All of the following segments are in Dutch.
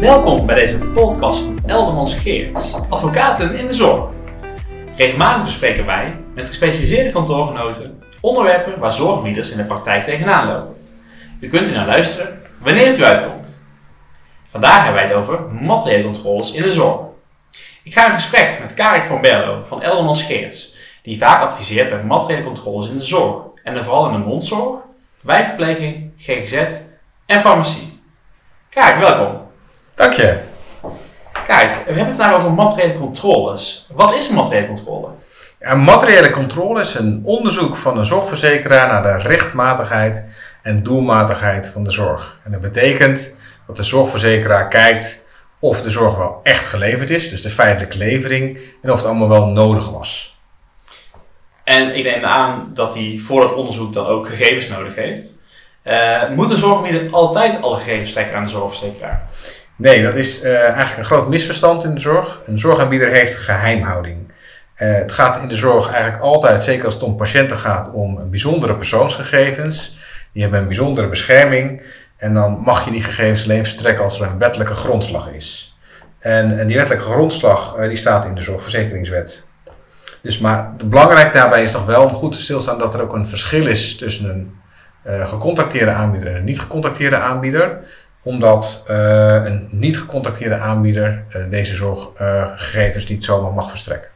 Welkom bij deze podcast van Eldermans Geert, advocaten in de zorg. Regelmatig bespreken wij met gespecialiseerde kantoorgenoten onderwerpen waar zorgbieders in de praktijk tegenaan lopen. U kunt er naar luisteren wanneer het u uitkomt. Vandaag hebben wij het over materiële controles in de zorg. Ik ga in gesprek met Karik van Berlo van Eldermans Geerts, die vaak adviseert bij materiële controles in de zorg en dan vooral in de mondzorg, wijkverpleging, GGZ en farmacie. Karik, welkom. Dank je. Kijk, we hebben het vandaag over materiële controles. Wat is een materiële controle? Ja, materiële controle is een onderzoek van een zorgverzekeraar naar de rechtmatigheid en doelmatigheid van de zorg. En dat betekent dat de zorgverzekeraar kijkt of de zorg wel echt geleverd is, dus de feitelijke levering, en of het allemaal wel nodig was. En ik neem aan dat hij voor dat onderzoek dan ook gegevens nodig heeft. Uh, moet een zorgbieder altijd alle gegevens trekken aan de zorgverzekeraar? Nee, dat is uh, eigenlijk een groot misverstand in de zorg. Een zorgaanbieder heeft geheimhouding. Uh, het gaat in de zorg eigenlijk altijd, zeker als het om patiënten gaat, om bijzondere persoonsgegevens. Die hebben een bijzondere bescherming. En dan mag je die gegevens alleen verstrekken als er een wettelijke grondslag is. En, en die wettelijke grondslag uh, die staat in de zorgverzekeringswet. Dus, maar belangrijk daarbij is toch wel om goed te stilstaan dat er ook een verschil is tussen een gecontacteerde aanbieder en een niet gecontacteerde aanbieder omdat uh, een niet gecontacteerde aanbieder uh, deze zorggegevens niet zomaar mag verstrekken.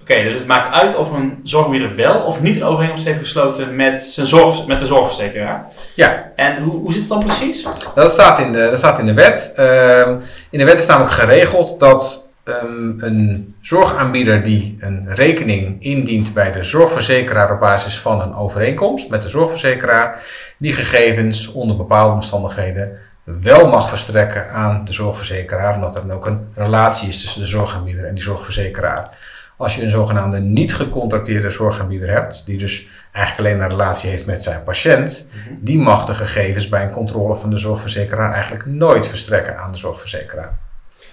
Oké, okay, dus het maakt uit of een zorgaanbieder wel of niet een overeenkomst heeft gesloten met, zijn zorg, met de zorgverzekeraar. Ja. En hoe, hoe zit het dan precies? Dat staat in de, dat staat in de wet. Uh, in de wet is namelijk geregeld dat um, een zorgaanbieder die een rekening indient bij de zorgverzekeraar op basis van een overeenkomst met de zorgverzekeraar, die gegevens onder bepaalde omstandigheden wel mag verstrekken aan de zorgverzekeraar, omdat er dan ook een relatie is tussen de zorgaanbieder en die zorgverzekeraar. Als je een zogenaamde niet gecontracteerde zorgaanbieder hebt, die dus eigenlijk alleen een relatie heeft met zijn patiënt, mm-hmm. die mag de gegevens bij een controle van de zorgverzekeraar eigenlijk nooit verstrekken aan de zorgverzekeraar.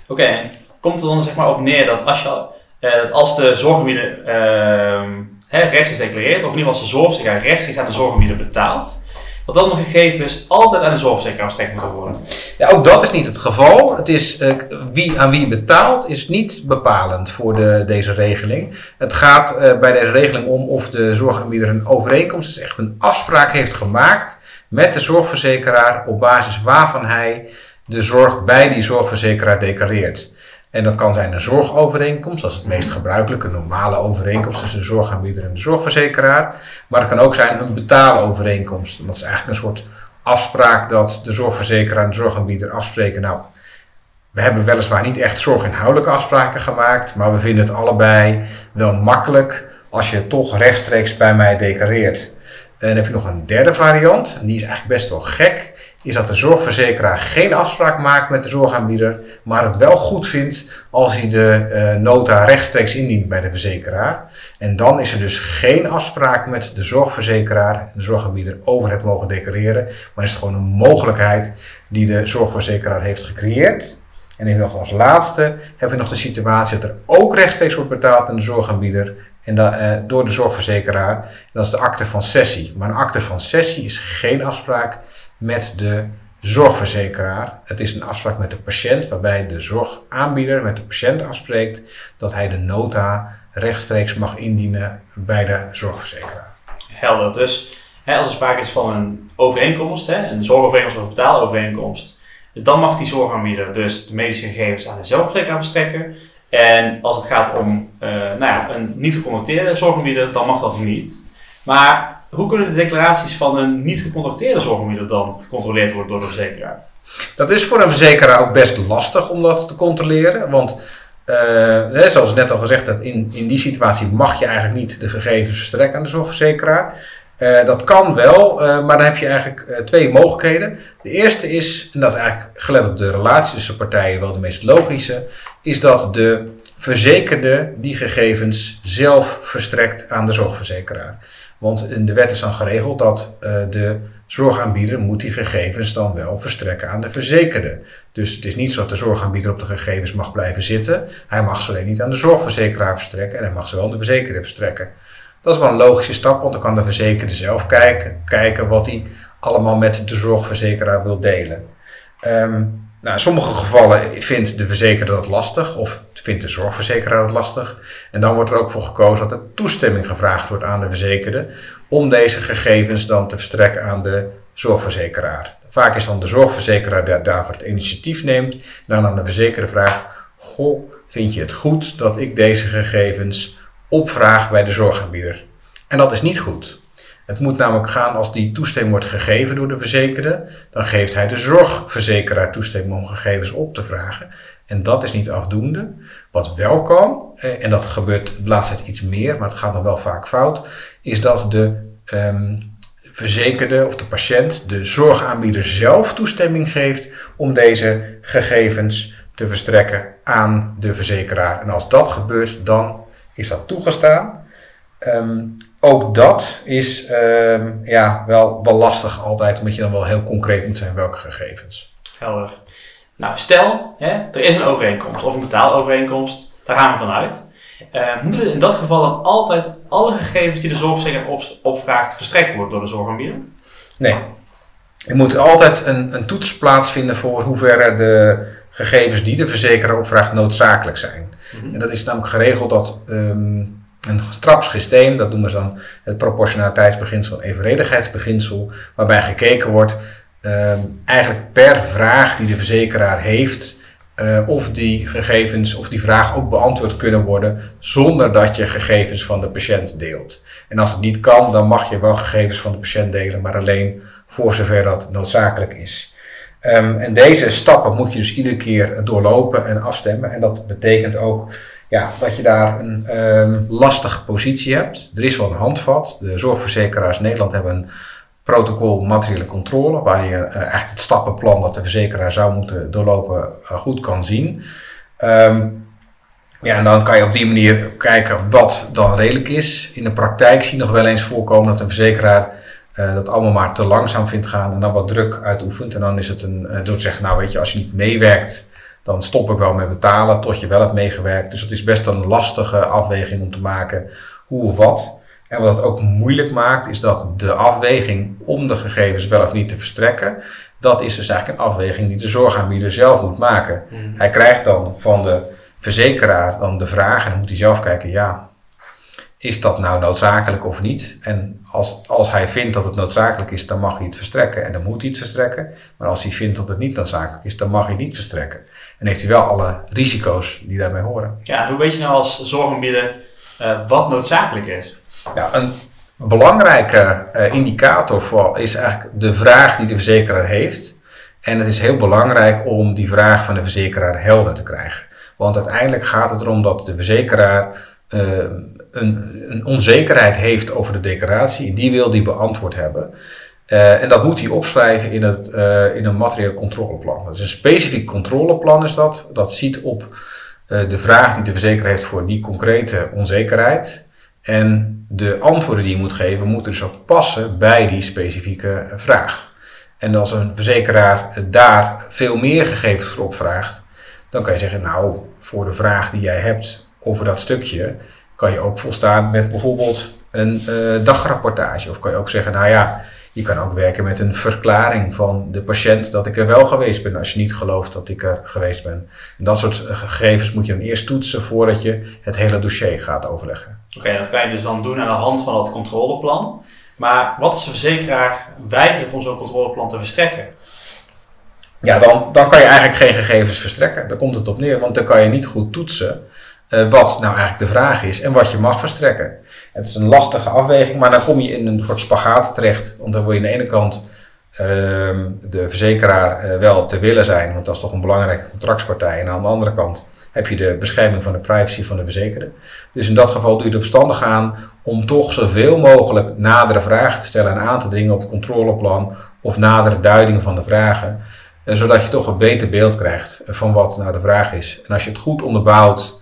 Oké, okay, komt er dan zeg maar op neer dat als, je, uh, als de zorgaanbieder uh, rechtstreeks declareert, of in ieder geval als de zorgverzekeraar rechtstreeks aan de zorgaanbieder betaalt, dat dan de gegevens altijd aan de zorgverzekeraar verstrekt moeten worden. Ja, ook dat is niet het geval. Het is, uh, wie aan wie betaalt is niet bepalend voor de, deze regeling. Het gaat uh, bij deze regeling om of de zorgaanbieder een overeenkomst, dus echt een afspraak heeft gemaakt met de zorgverzekeraar op basis waarvan hij de zorg bij die zorgverzekeraar declareert. En dat kan zijn een zorgovereenkomst, dat is het meest gebruikelijke, een normale overeenkomst tussen de zorgaanbieder en de zorgverzekeraar. Maar het kan ook zijn een betaalovereenkomst. En dat is eigenlijk een soort afspraak dat de zorgverzekeraar en de zorgaanbieder afspreken. Nou, we hebben weliswaar niet echt zorginhoudelijke afspraken gemaakt, maar we vinden het allebei wel makkelijk als je toch rechtstreeks bij mij declareert. En dan heb je nog een derde variant, en die is eigenlijk best wel gek is dat de zorgverzekeraar geen afspraak maakt met de zorgaanbieder, maar het wel goed vindt als hij de uh, nota rechtstreeks indient bij de verzekeraar. En dan is er dus geen afspraak met de zorgverzekeraar en de zorgaanbieder over het mogen declareren, maar is het gewoon een mogelijkheid die de zorgverzekeraar heeft gecreëerd. En dan nog als laatste heb je nog de situatie dat er ook rechtstreeks wordt betaald aan de zorgaanbieder en da, uh, door de zorgverzekeraar. En dat is de akte van sessie. Maar een akte van sessie is geen afspraak met de zorgverzekeraar. Het is een afspraak met de patiënt waarbij de zorgaanbieder met de patiënt afspreekt dat hij de nota rechtstreeks mag indienen bij de zorgverzekeraar. Helder. Dus hè, als er sprake is van een overeenkomst, hè, een zorgovereenkomst of een betaalovereenkomst, dan mag die zorgaanbieder dus de medische gegevens aan de zorgverzekeraar verstrekken. En als het gaat om uh, nou ja, een niet gecontracteerde zorgaanbieder, dan mag dat niet. Maar hoe kunnen de declaraties van een niet gecontracteerde zorgaanbieder dan gecontroleerd worden door de verzekeraar? Dat is voor een verzekeraar ook best lastig om dat te controleren. Want uh, zoals net al gezegd, dat in, in die situatie mag je eigenlijk niet de gegevens verstrekken aan de zorgverzekeraar. Uh, dat kan wel, uh, maar dan heb je eigenlijk twee mogelijkheden. De eerste is, en dat is eigenlijk gelet op de relatie tussen partijen wel de meest logische, is dat de verzekerde die gegevens zelf verstrekt aan de zorgverzekeraar. Want in de wet is dan geregeld dat uh, de zorgaanbieder moet die gegevens dan wel verstrekken aan de verzekerde. Dus het is niet zo dat de zorgaanbieder op de gegevens mag blijven zitten. Hij mag ze alleen niet aan de zorgverzekeraar verstrekken en hij mag ze wel aan de verzekerde verstrekken. Dat is wel een logische stap, want dan kan de verzekerde zelf kijken, kijken wat hij allemaal met de zorgverzekeraar wil delen. Um, nou, in sommige gevallen vindt de verzekeraar dat lastig of vindt de zorgverzekeraar dat lastig. En dan wordt er ook voor gekozen dat er toestemming gevraagd wordt aan de verzekerde om deze gegevens dan te verstrekken aan de zorgverzekeraar. Vaak is dan de zorgverzekeraar die daarvoor het initiatief neemt en dan aan de verzekerde vraagt: Goh, vind je het goed dat ik deze gegevens opvraag bij de zorgaanbieder? En dat is niet goed. Het moet namelijk gaan als die toestemming wordt gegeven door de verzekerde, dan geeft hij de zorgverzekeraar toestemming om gegevens op te vragen. En dat is niet afdoende. Wat wel kan, eh, en dat gebeurt de laatste tijd iets meer, maar het gaat nog wel vaak fout, is dat de um, verzekerde of de patiënt de zorgaanbieder zelf toestemming geeft om deze gegevens te verstrekken aan de verzekeraar. En als dat gebeurt, dan is dat toegestaan. Um, ook dat is um, ja, wel, wel lastig altijd, omdat je dan wel heel concreet moet zijn welke gegevens. Helder. Nou, stel, hè, er is een overeenkomst of een betaalovereenkomst, daar gaan we vanuit. Uh, moeten in dat geval dan altijd alle gegevens die de zorgverzekeraar op, opvraagt verstrekt worden door de zorgaanbieder? Nee. Er moet altijd een, een toets plaatsvinden voor hoeverre de gegevens die de verzekeraar opvraagt noodzakelijk zijn. Mm -hmm. En dat is namelijk geregeld dat um, een trapssysteem, dat noemen ze dan het proportionaliteitsbeginsel en evenredigheidsbeginsel, waarbij gekeken wordt um, eigenlijk per vraag die de verzekeraar heeft, uh, of die gegevens of die vraag ook beantwoord kunnen worden zonder dat je gegevens van de patiënt deelt. En als het niet kan, dan mag je wel gegevens van de patiënt delen, maar alleen voor zover dat noodzakelijk is. Um, en deze stappen moet je dus iedere keer doorlopen en afstemmen. En dat betekent ook ja, dat je daar een um, lastige positie hebt. Er is wel een handvat. De zorgverzekeraars Nederland hebben een protocol materiële controle, waar je uh, eigenlijk het stappenplan dat de verzekeraar zou moeten doorlopen uh, goed kan zien. Um, ja, en dan kan je op die manier kijken wat dan redelijk is. In de praktijk zie je nog wel eens voorkomen dat een verzekeraar uh, dat allemaal maar te langzaam vindt gaan en dan wat druk uitoefent. En dan is het een, door te zeggen, nou weet je, als je niet meewerkt, dan stop ik wel met betalen tot je wel hebt meegewerkt. Dus het is best een lastige afweging om te maken hoe of wat. En wat het ook moeilijk maakt, is dat de afweging om de gegevens wel of niet te verstrekken, dat is dus eigenlijk een afweging die de zorgaanbieder zelf moet maken. Mm. Hij krijgt dan van de verzekeraar dan de vraag en dan moet hij zelf kijken, ja, is dat nou noodzakelijk of niet? En als, als hij vindt dat het noodzakelijk is, dan mag hij het verstrekken en dan moet hij het verstrekken. Maar als hij vindt dat het niet noodzakelijk is, dan mag hij het niet verstrekken. En heeft hij wel alle risico's die daarmee horen. Ja, hoe weet je nou als zorgaanbieder uh, wat noodzakelijk is? Ja, een belangrijke uh, indicator voor is eigenlijk de vraag die de verzekeraar heeft. En het is heel belangrijk om die vraag van de verzekeraar helder te krijgen. Want uiteindelijk gaat het erom dat de verzekeraar uh, een, een, onzekerheid heeft over de declaratie. Die wil die beantwoord hebben. Uh, en dat moet hij opschrijven in, het, in een materieel controleplan. Dat is een specifiek controleplan is dat. Dat ziet op de vraag die de verzekeraar heeft voor die concrete onzekerheid. En de antwoorden die je moet geven, moeten dus ook passen bij die specifieke vraag. En als een verzekeraar daar veel meer gegevens voor opvraagt, dan kan je zeggen, nou, voor de vraag die jij hebt over dat stukje, kan je ook volstaan met bijvoorbeeld een uh, dagrapportage. Of kan je ook zeggen, nou ja, je kan ook werken met een verklaring van de patiënt dat ik er wel geweest ben, als je niet gelooft dat ik er geweest ben. En dat soort gegevens moet je dan eerst toetsen voordat je het hele dossier gaat overleggen. Oké, dat kan je dus dan doen aan de hand van dat controleplan. Maar wat als de verzekeraar weigert om zo'n controleplan te verstrekken? Ja, dan, dan kan je eigenlijk geen gegevens verstrekken. Daar komt het op neer, want dan kan je niet goed toetsen uh, wat nou eigenlijk de vraag is en wat je mag verstrekken. Het is een lastige afweging, maar dan kom je in een soort spagaat terecht. Want dan wil je aan de ene kant uh, de verzekeraar uh, wel te willen zijn, want dat is toch een belangrijke contractspartij. En aan de andere kant heb je de bescherming van de privacy van de verzekerde. Dus in dat geval doe je er verstandig aan om toch zoveel mogelijk nadere vragen te stellen en aan te dringen op het controleplan of nadere duidingen van de vragen. Zodat je toch een beter beeld krijgt van wat nou de vraag is. En als je het goed onderbouwt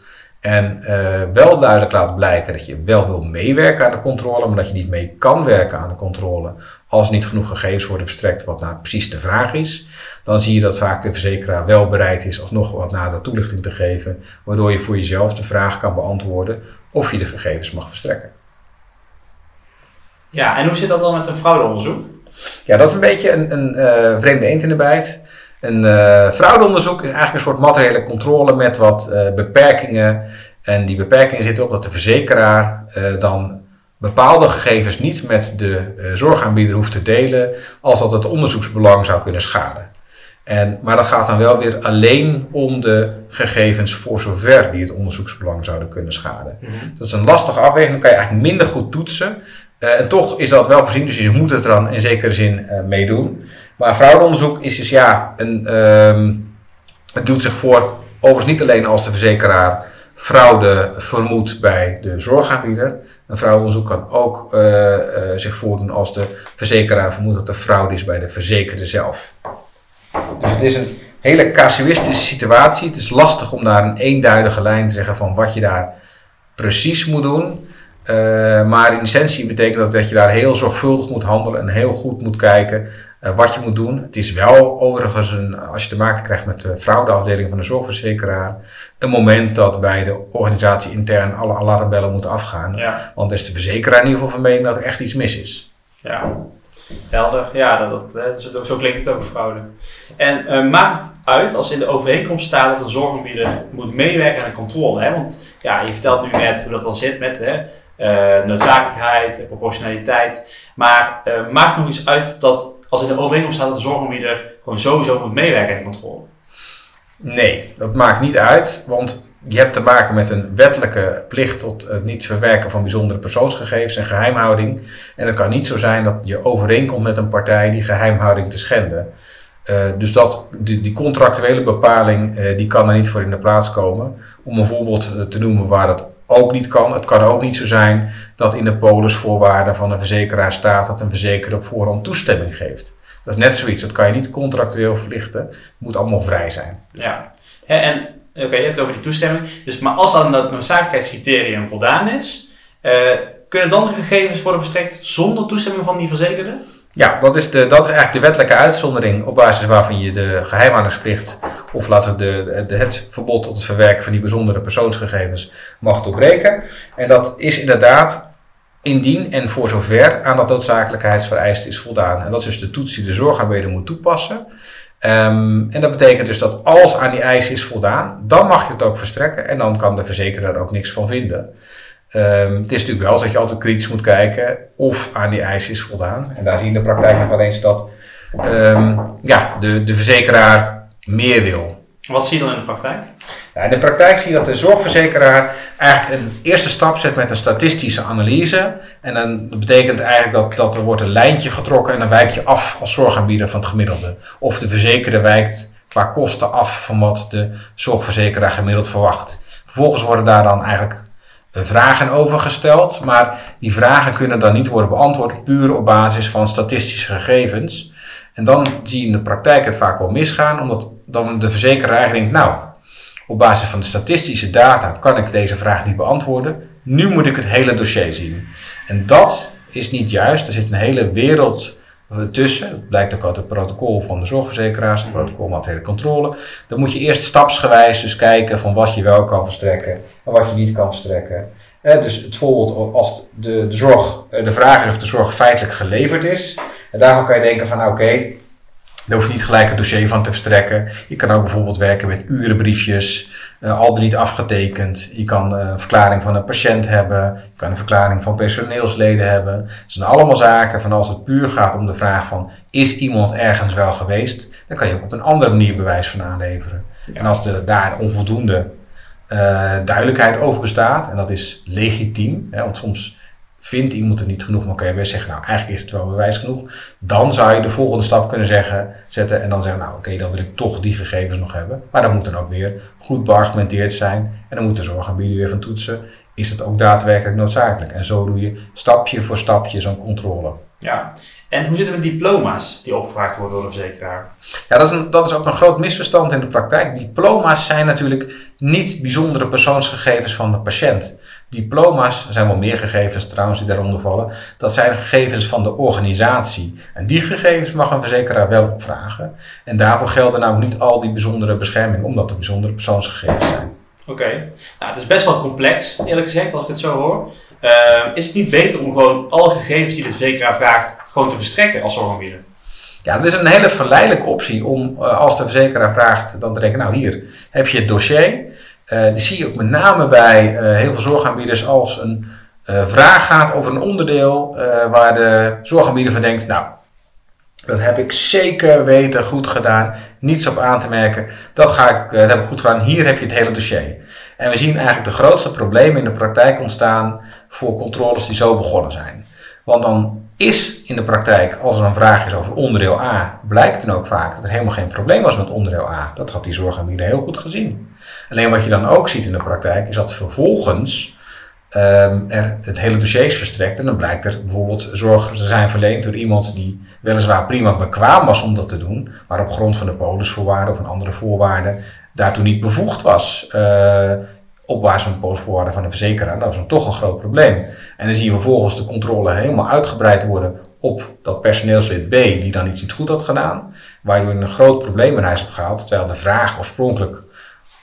en uh, wel duidelijk laat blijken dat je wel wil meewerken aan de controle, maar dat je niet mee kan werken aan de controle als niet genoeg gegevens worden verstrekt wat nou precies de vraag is, dan zie je dat vaak de verzekeraar wel bereid is alsnog wat nader toelichting te geven, waardoor je voor jezelf de vraag kan beantwoorden of je de gegevens mag verstrekken. Ja, en hoe zit dat dan met een fraudeonderzoek? Ja, dat is een beetje een, een uh, vreemde eend in de bijt. Een uh, fraudeonderzoek is eigenlijk een soort materiële controle met wat uh, beperkingen. En die beperkingen zitten op dat de verzekeraar uh, dan bepaalde gegevens niet met de zorgaanbieder hoeft te delen als dat het onderzoeksbelang zou kunnen schaden. En, maar dat gaat dan wel weer alleen om de gegevens voor zover die het onderzoeksbelang zouden kunnen schaden. Mhm. Dat is een lastige afweging, dan kan je eigenlijk minder goed toetsen. En toch is dat wel voorzien, dus je moet het er dan in zekere zin mee doen. Maar fraudeonderzoek is dus ja, een, um, het doet zich voor, overigens niet alleen als de verzekeraar fraude vermoedt bij de zorgaanbieder. Een fraudeonderzoek kan ook uh, zich voordoen als de verzekeraar vermoedt dat er fraude is bij de verzekerde zelf. Dus het is een hele casuïstische situatie. Het is lastig om daar een eenduidige lijn te zeggen van wat je daar precies moet doen. Uh, maar in essentie betekent dat dat je daar heel zorgvuldig moet handelen en heel goed moet kijken uh, wat je moet doen. Het is wel overigens, een, als je te maken krijgt met de fraudeafdeling van de zorgverzekeraar, een moment dat bij de organisatie intern alle alarmbellen moeten afgaan. Ja. Want is de verzekeraar in ieder geval van mening dat er echt iets mis is. Ja, Helder, ja, dat, dat, zo, zo klinkt het ook fraude. En uh, maakt het uit als in de overeenkomst staat dat een zorgaanbieder moet meewerken aan de controle? Hè? Want ja, je vertelt nu net hoe dat dan zit met hè, uh, noodzakelijkheid, proportionaliteit. Maar maakt nog iets uit dat als in de overeenkomst staat dat een zorgaanbieder gewoon sowieso moet meewerken aan de controle? Nee, dat maakt niet uit, want je hebt te maken met een wettelijke plicht tot het niet verwerken van bijzondere persoonsgegevens en geheimhouding. En het kan niet zo zijn dat je overeenkomt met een partij die geheimhouding te schenden. Uh, dus dat, die, contractuele bepaling uh, die kan er niet voor in de plaats komen. Om een voorbeeld eh, te noemen waar het ook niet kan. Het kan ook niet zo zijn dat in de polisvoorwaarden van een verzekeraar staat dat een verzekeraar op voorhand toestemming geeft. Dat is net zoiets, dat kan je niet contractueel verlichten. Het moet allemaal vrij zijn. Dus. Ja, en Oké, je hebt het over die toestemming. Dus, maar als dan dat noodzakelijkheidscriterium voldaan is, uh, kunnen dan de gegevens worden verstrekt zonder toestemming van die verzekerde? Ja, dat is, de, dat is eigenlijk de wettelijke uitzondering op basis waarvan je de geheimhoudingsplicht of laten de, het verbod tot het verwerken van die bijzondere persoonsgegevens mag doorbreken. En dat is inderdaad indien en voor zover aan dat noodzakelijkheidsvereist is voldaan. En dat is dus de toets die de zorgarbeider moet toepassen. Um, en dat betekent dus dat als aan die eisen is voldaan, dan mag je het ook verstrekken en dan kan de verzekeraar er ook niks van vinden. Um, het is natuurlijk wel dat je altijd kritisch moet kijken of aan die eisen is voldaan. En daar zie je in de praktijk nog wel eens dat um, ja, de, de verzekeraar meer wil. Wat zie je dan in de praktijk? in de praktijk zie je dat de zorgverzekeraar eigenlijk een eerste stap zet met een statistische analyse. En dan dat betekent eigenlijk dat, dat er wordt een lijntje getrokken en dan wijk je af als zorgaanbieder van het gemiddelde. Of de verzekerde wijkt qua kosten af van wat de zorgverzekeraar gemiddeld verwacht. Vervolgens worden daar dan eigenlijk vragen over gesteld, maar die vragen kunnen dan niet worden beantwoord puur op basis van statistische gegevens. En dan zie je in de praktijk het vaak wel misgaan, omdat dan de verzekeraar denkt, nou, op basis van de statistische data kan ik deze vraag niet beantwoorden. Nu moet ik het hele dossier zien. En dat is niet juist. Er zit een hele wereld tussen. Dat blijkt ook uit het protocol van de zorgverzekeraars, het protocol materiële controle. Dan moet je eerst stapsgewijs dus kijken van wat je wel kan verstrekken en wat je niet kan verstrekken. Eh, dus het voorbeeld als de, de, zorg, eh, de vraag is of de zorg feitelijk geleverd is. En daarvan kan je denken van oké, daar hoef je niet gelijk een dossier van te verstrekken. Je kan ook bijvoorbeeld werken met urenbriefjes, uh, al dan niet afgetekend. Je kan uh, een verklaring van een patiënt hebben. Je kan een verklaring van personeelsleden hebben. Het zijn allemaal zaken van als het puur gaat om de vraag van is iemand ergens wel geweest, dan kan je ook op een andere manier bewijs van aanleveren. En als er daar onvoldoende uh, duidelijkheid over bestaat, en dat is legitiem, hè, want soms vindt iemand het niet genoeg, maar kan je best zeggen, nou eigenlijk is het wel bewijs genoeg. Dan zou je de volgende stap kunnen zeggen, zetten en dan zeggen, nou oké, dan wil ik toch die gegevens nog hebben. Maar dat moet dan ook weer goed beargumenteerd zijn en dan moet de zorgaanbieder weer van toetsen, is het ook daadwerkelijk noodzakelijk. En zo doe je stapje voor stapje zo'n controle. Ja, en hoe zit het met diploma's die opgevraagd worden door de verzekeraar? Ja, dat is, een, dat is ook een groot misverstand in de praktijk. Diploma's zijn natuurlijk niet bijzondere persoonsgegevens van de patiënt. Diploma's, zijn wel meer gegevens trouwens die daaronder vallen, dat zijn gegevens van de organisatie. En die gegevens mag een verzekeraar wel opvragen. En daarvoor gelden nou niet al die bijzondere bescherming, omdat er bijzondere persoonsgegevens zijn. Oké, nou, het is best wel complex, eerlijk gezegd, als ik het zo hoor. Uh, is het niet beter om gewoon alle gegevens die de verzekeraar vraagt, gewoon te verstrekken als zorgaanbieder? Ja, dat is een hele verleidelijke optie om uh, als de verzekeraar vraagt dan te denken, nou hier heb je het dossier. Uh, die zie je ook met name bij uh, heel veel zorgaanbieders als een vraag gaat over een onderdeel waar de zorgaanbieder van denkt, nou dat heb ik zeker weten goed gedaan, niets op aan te merken, dat, ga ik, dat heb ik goed gedaan, hier heb je het hele dossier. En we zien eigenlijk de grootste problemen in de praktijk ontstaan voor controles die zo begonnen zijn. Want dan is in de praktijk, als er een vraag is over onderdeel A, blijkt dan ook vaak dat er helemaal geen probleem was met onderdeel A. Dat had die zorgaanbieder heel goed gezien. Alleen wat je dan ook ziet in de praktijk is dat vervolgens um, er het hele dossier is verstrekt en dan blijkt er bijvoorbeeld zorg te zijn verleend door iemand die weliswaar prima bekwaam was om dat te doen, maar op grond van de polisvoorwaarden of een andere voorwaarden daartoe niet bevoegd was. Uh, op basis van de polisvoorwaarden van de verzekeraar. Dat was dan toch een groot probleem. En dan zie je vervolgens de controle helemaal uitgebreid worden op dat personeelslid B die dan iets niet goed had gedaan. Waardoor je een groot probleem in huis hebt gehaald. Terwijl de vraag oorspronkelijk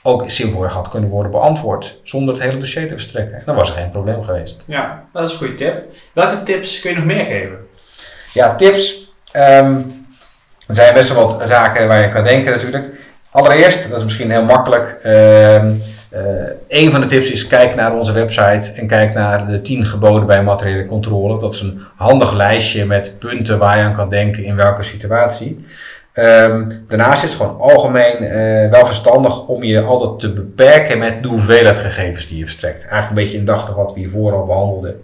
ook simpelweg had kunnen worden beantwoord zonder het hele dossier te verstrekken. Dan was er geen probleem geweest. Ja, dat is een goede tip. Welke tips kun je nog meer geven? Ja, tips. Um, er zijn best wel wat zaken waar je kan denken natuurlijk. Allereerst, dat is misschien heel makkelijk. Um, uh, een van de tips is kijk naar onze website en kijk naar de 10 geboden bij materiële controle. Dat is een handig lijstje met punten waar je aan kan denken in welke situatie. Um, daarnaast is het gewoon algemeen uh, wel verstandig om je altijd te beperken met de hoeveelheid gegevens die je verstrekt. Eigenlijk een beetje indachtig wat we hiervoor al behandelden.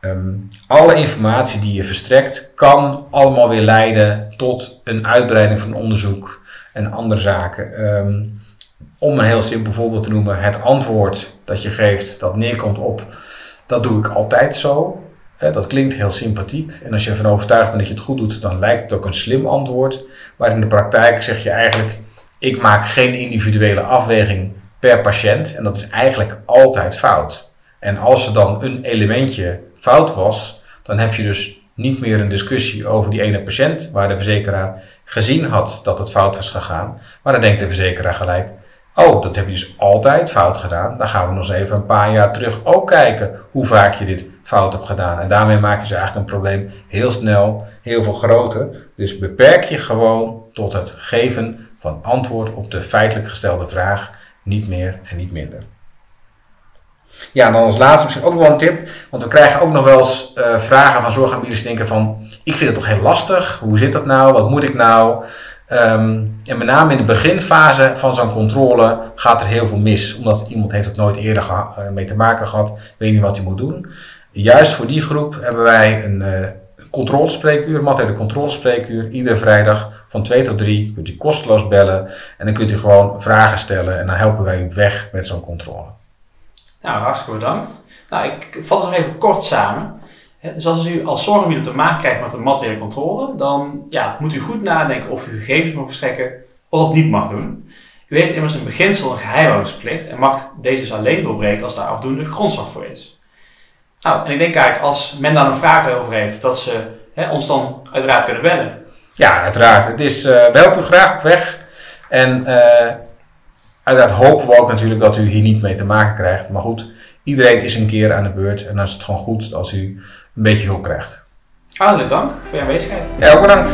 Um, alle informatie die je verstrekt kan allemaal weer leiden tot een uitbreiding van onderzoek en andere zaken. Um, om een heel simpel voorbeeld te noemen, het antwoord dat je geeft, dat neerkomt op, dat doe ik altijd zo. Dat klinkt heel sympathiek. En als je ervan overtuigd bent dat je het goed doet, dan lijkt het ook een slim antwoord. Maar in de praktijk zeg je eigenlijk, ik maak geen individuele afweging per patiënt. En dat is eigenlijk altijd fout. En als er dan een elementje fout was, dan heb je dus niet meer een discussie over die ene patiënt waar de verzekeraar gezien had dat het fout was gegaan. Maar dan denkt de verzekeraar gelijk, Oh, dat heb je dus altijd fout gedaan. Dan gaan we nog eens even een paar jaar terug ook kijken hoe vaak je dit fout hebt gedaan. En daarmee maak je dus eigenlijk een probleem heel snel heel veel groter. Dus beperk je gewoon tot het geven van antwoord op de feitelijk gestelde vraag. Niet meer en niet minder. Ja, en dan als laatste misschien ook nog wel een tip. Want we krijgen ook nog wel eens uh, vragen van zorgaanbieders die denken van... Ik vind het toch heel lastig. Hoe zit dat nou? Wat moet ik nou? Um, en met name in de beginfase van zo'n controle gaat er heel veel mis. Omdat iemand heeft het nooit eerder uh, mee te maken gehad, weet niet wat hij moet doen. Juist voor die groep hebben wij een uh, controlespreekuur, materiële controlespreekuur. Iedere vrijdag van 2 tot 3 kunt u kosteloos bellen. En dan kunt u gewoon vragen stellen en dan helpen wij u weg met zo'n controle. Nou, hartstikke bedankt. Nou, ik vat het nog even kort samen dus als u als zorgaanbieder te maken krijgt met een materiële controle, dan ja, moet u goed nadenken of u gegevens mag verstrekken of dat niet mag doen. U heeft immers een beginsel een geheimhoudingsplicht en mag deze dus alleen doorbreken als daar afdoende grondslag voor is. Nou, en ik denk eigenlijk als men daar een vraag over heeft, dat ze ons dan uiteraard kunnen bellen. Ja, uiteraard. Het is, uh, we helpen u graag op weg. En uh, uiteraard hopen we ook natuurlijk dat u hier niet mee te maken krijgt. Maar goed, iedereen is een keer aan de beurt. En dan is het gewoon goed als u een beetje hulp krijgt. Hartelijk dank voor je aanwezigheid. Ja, ook bedankt.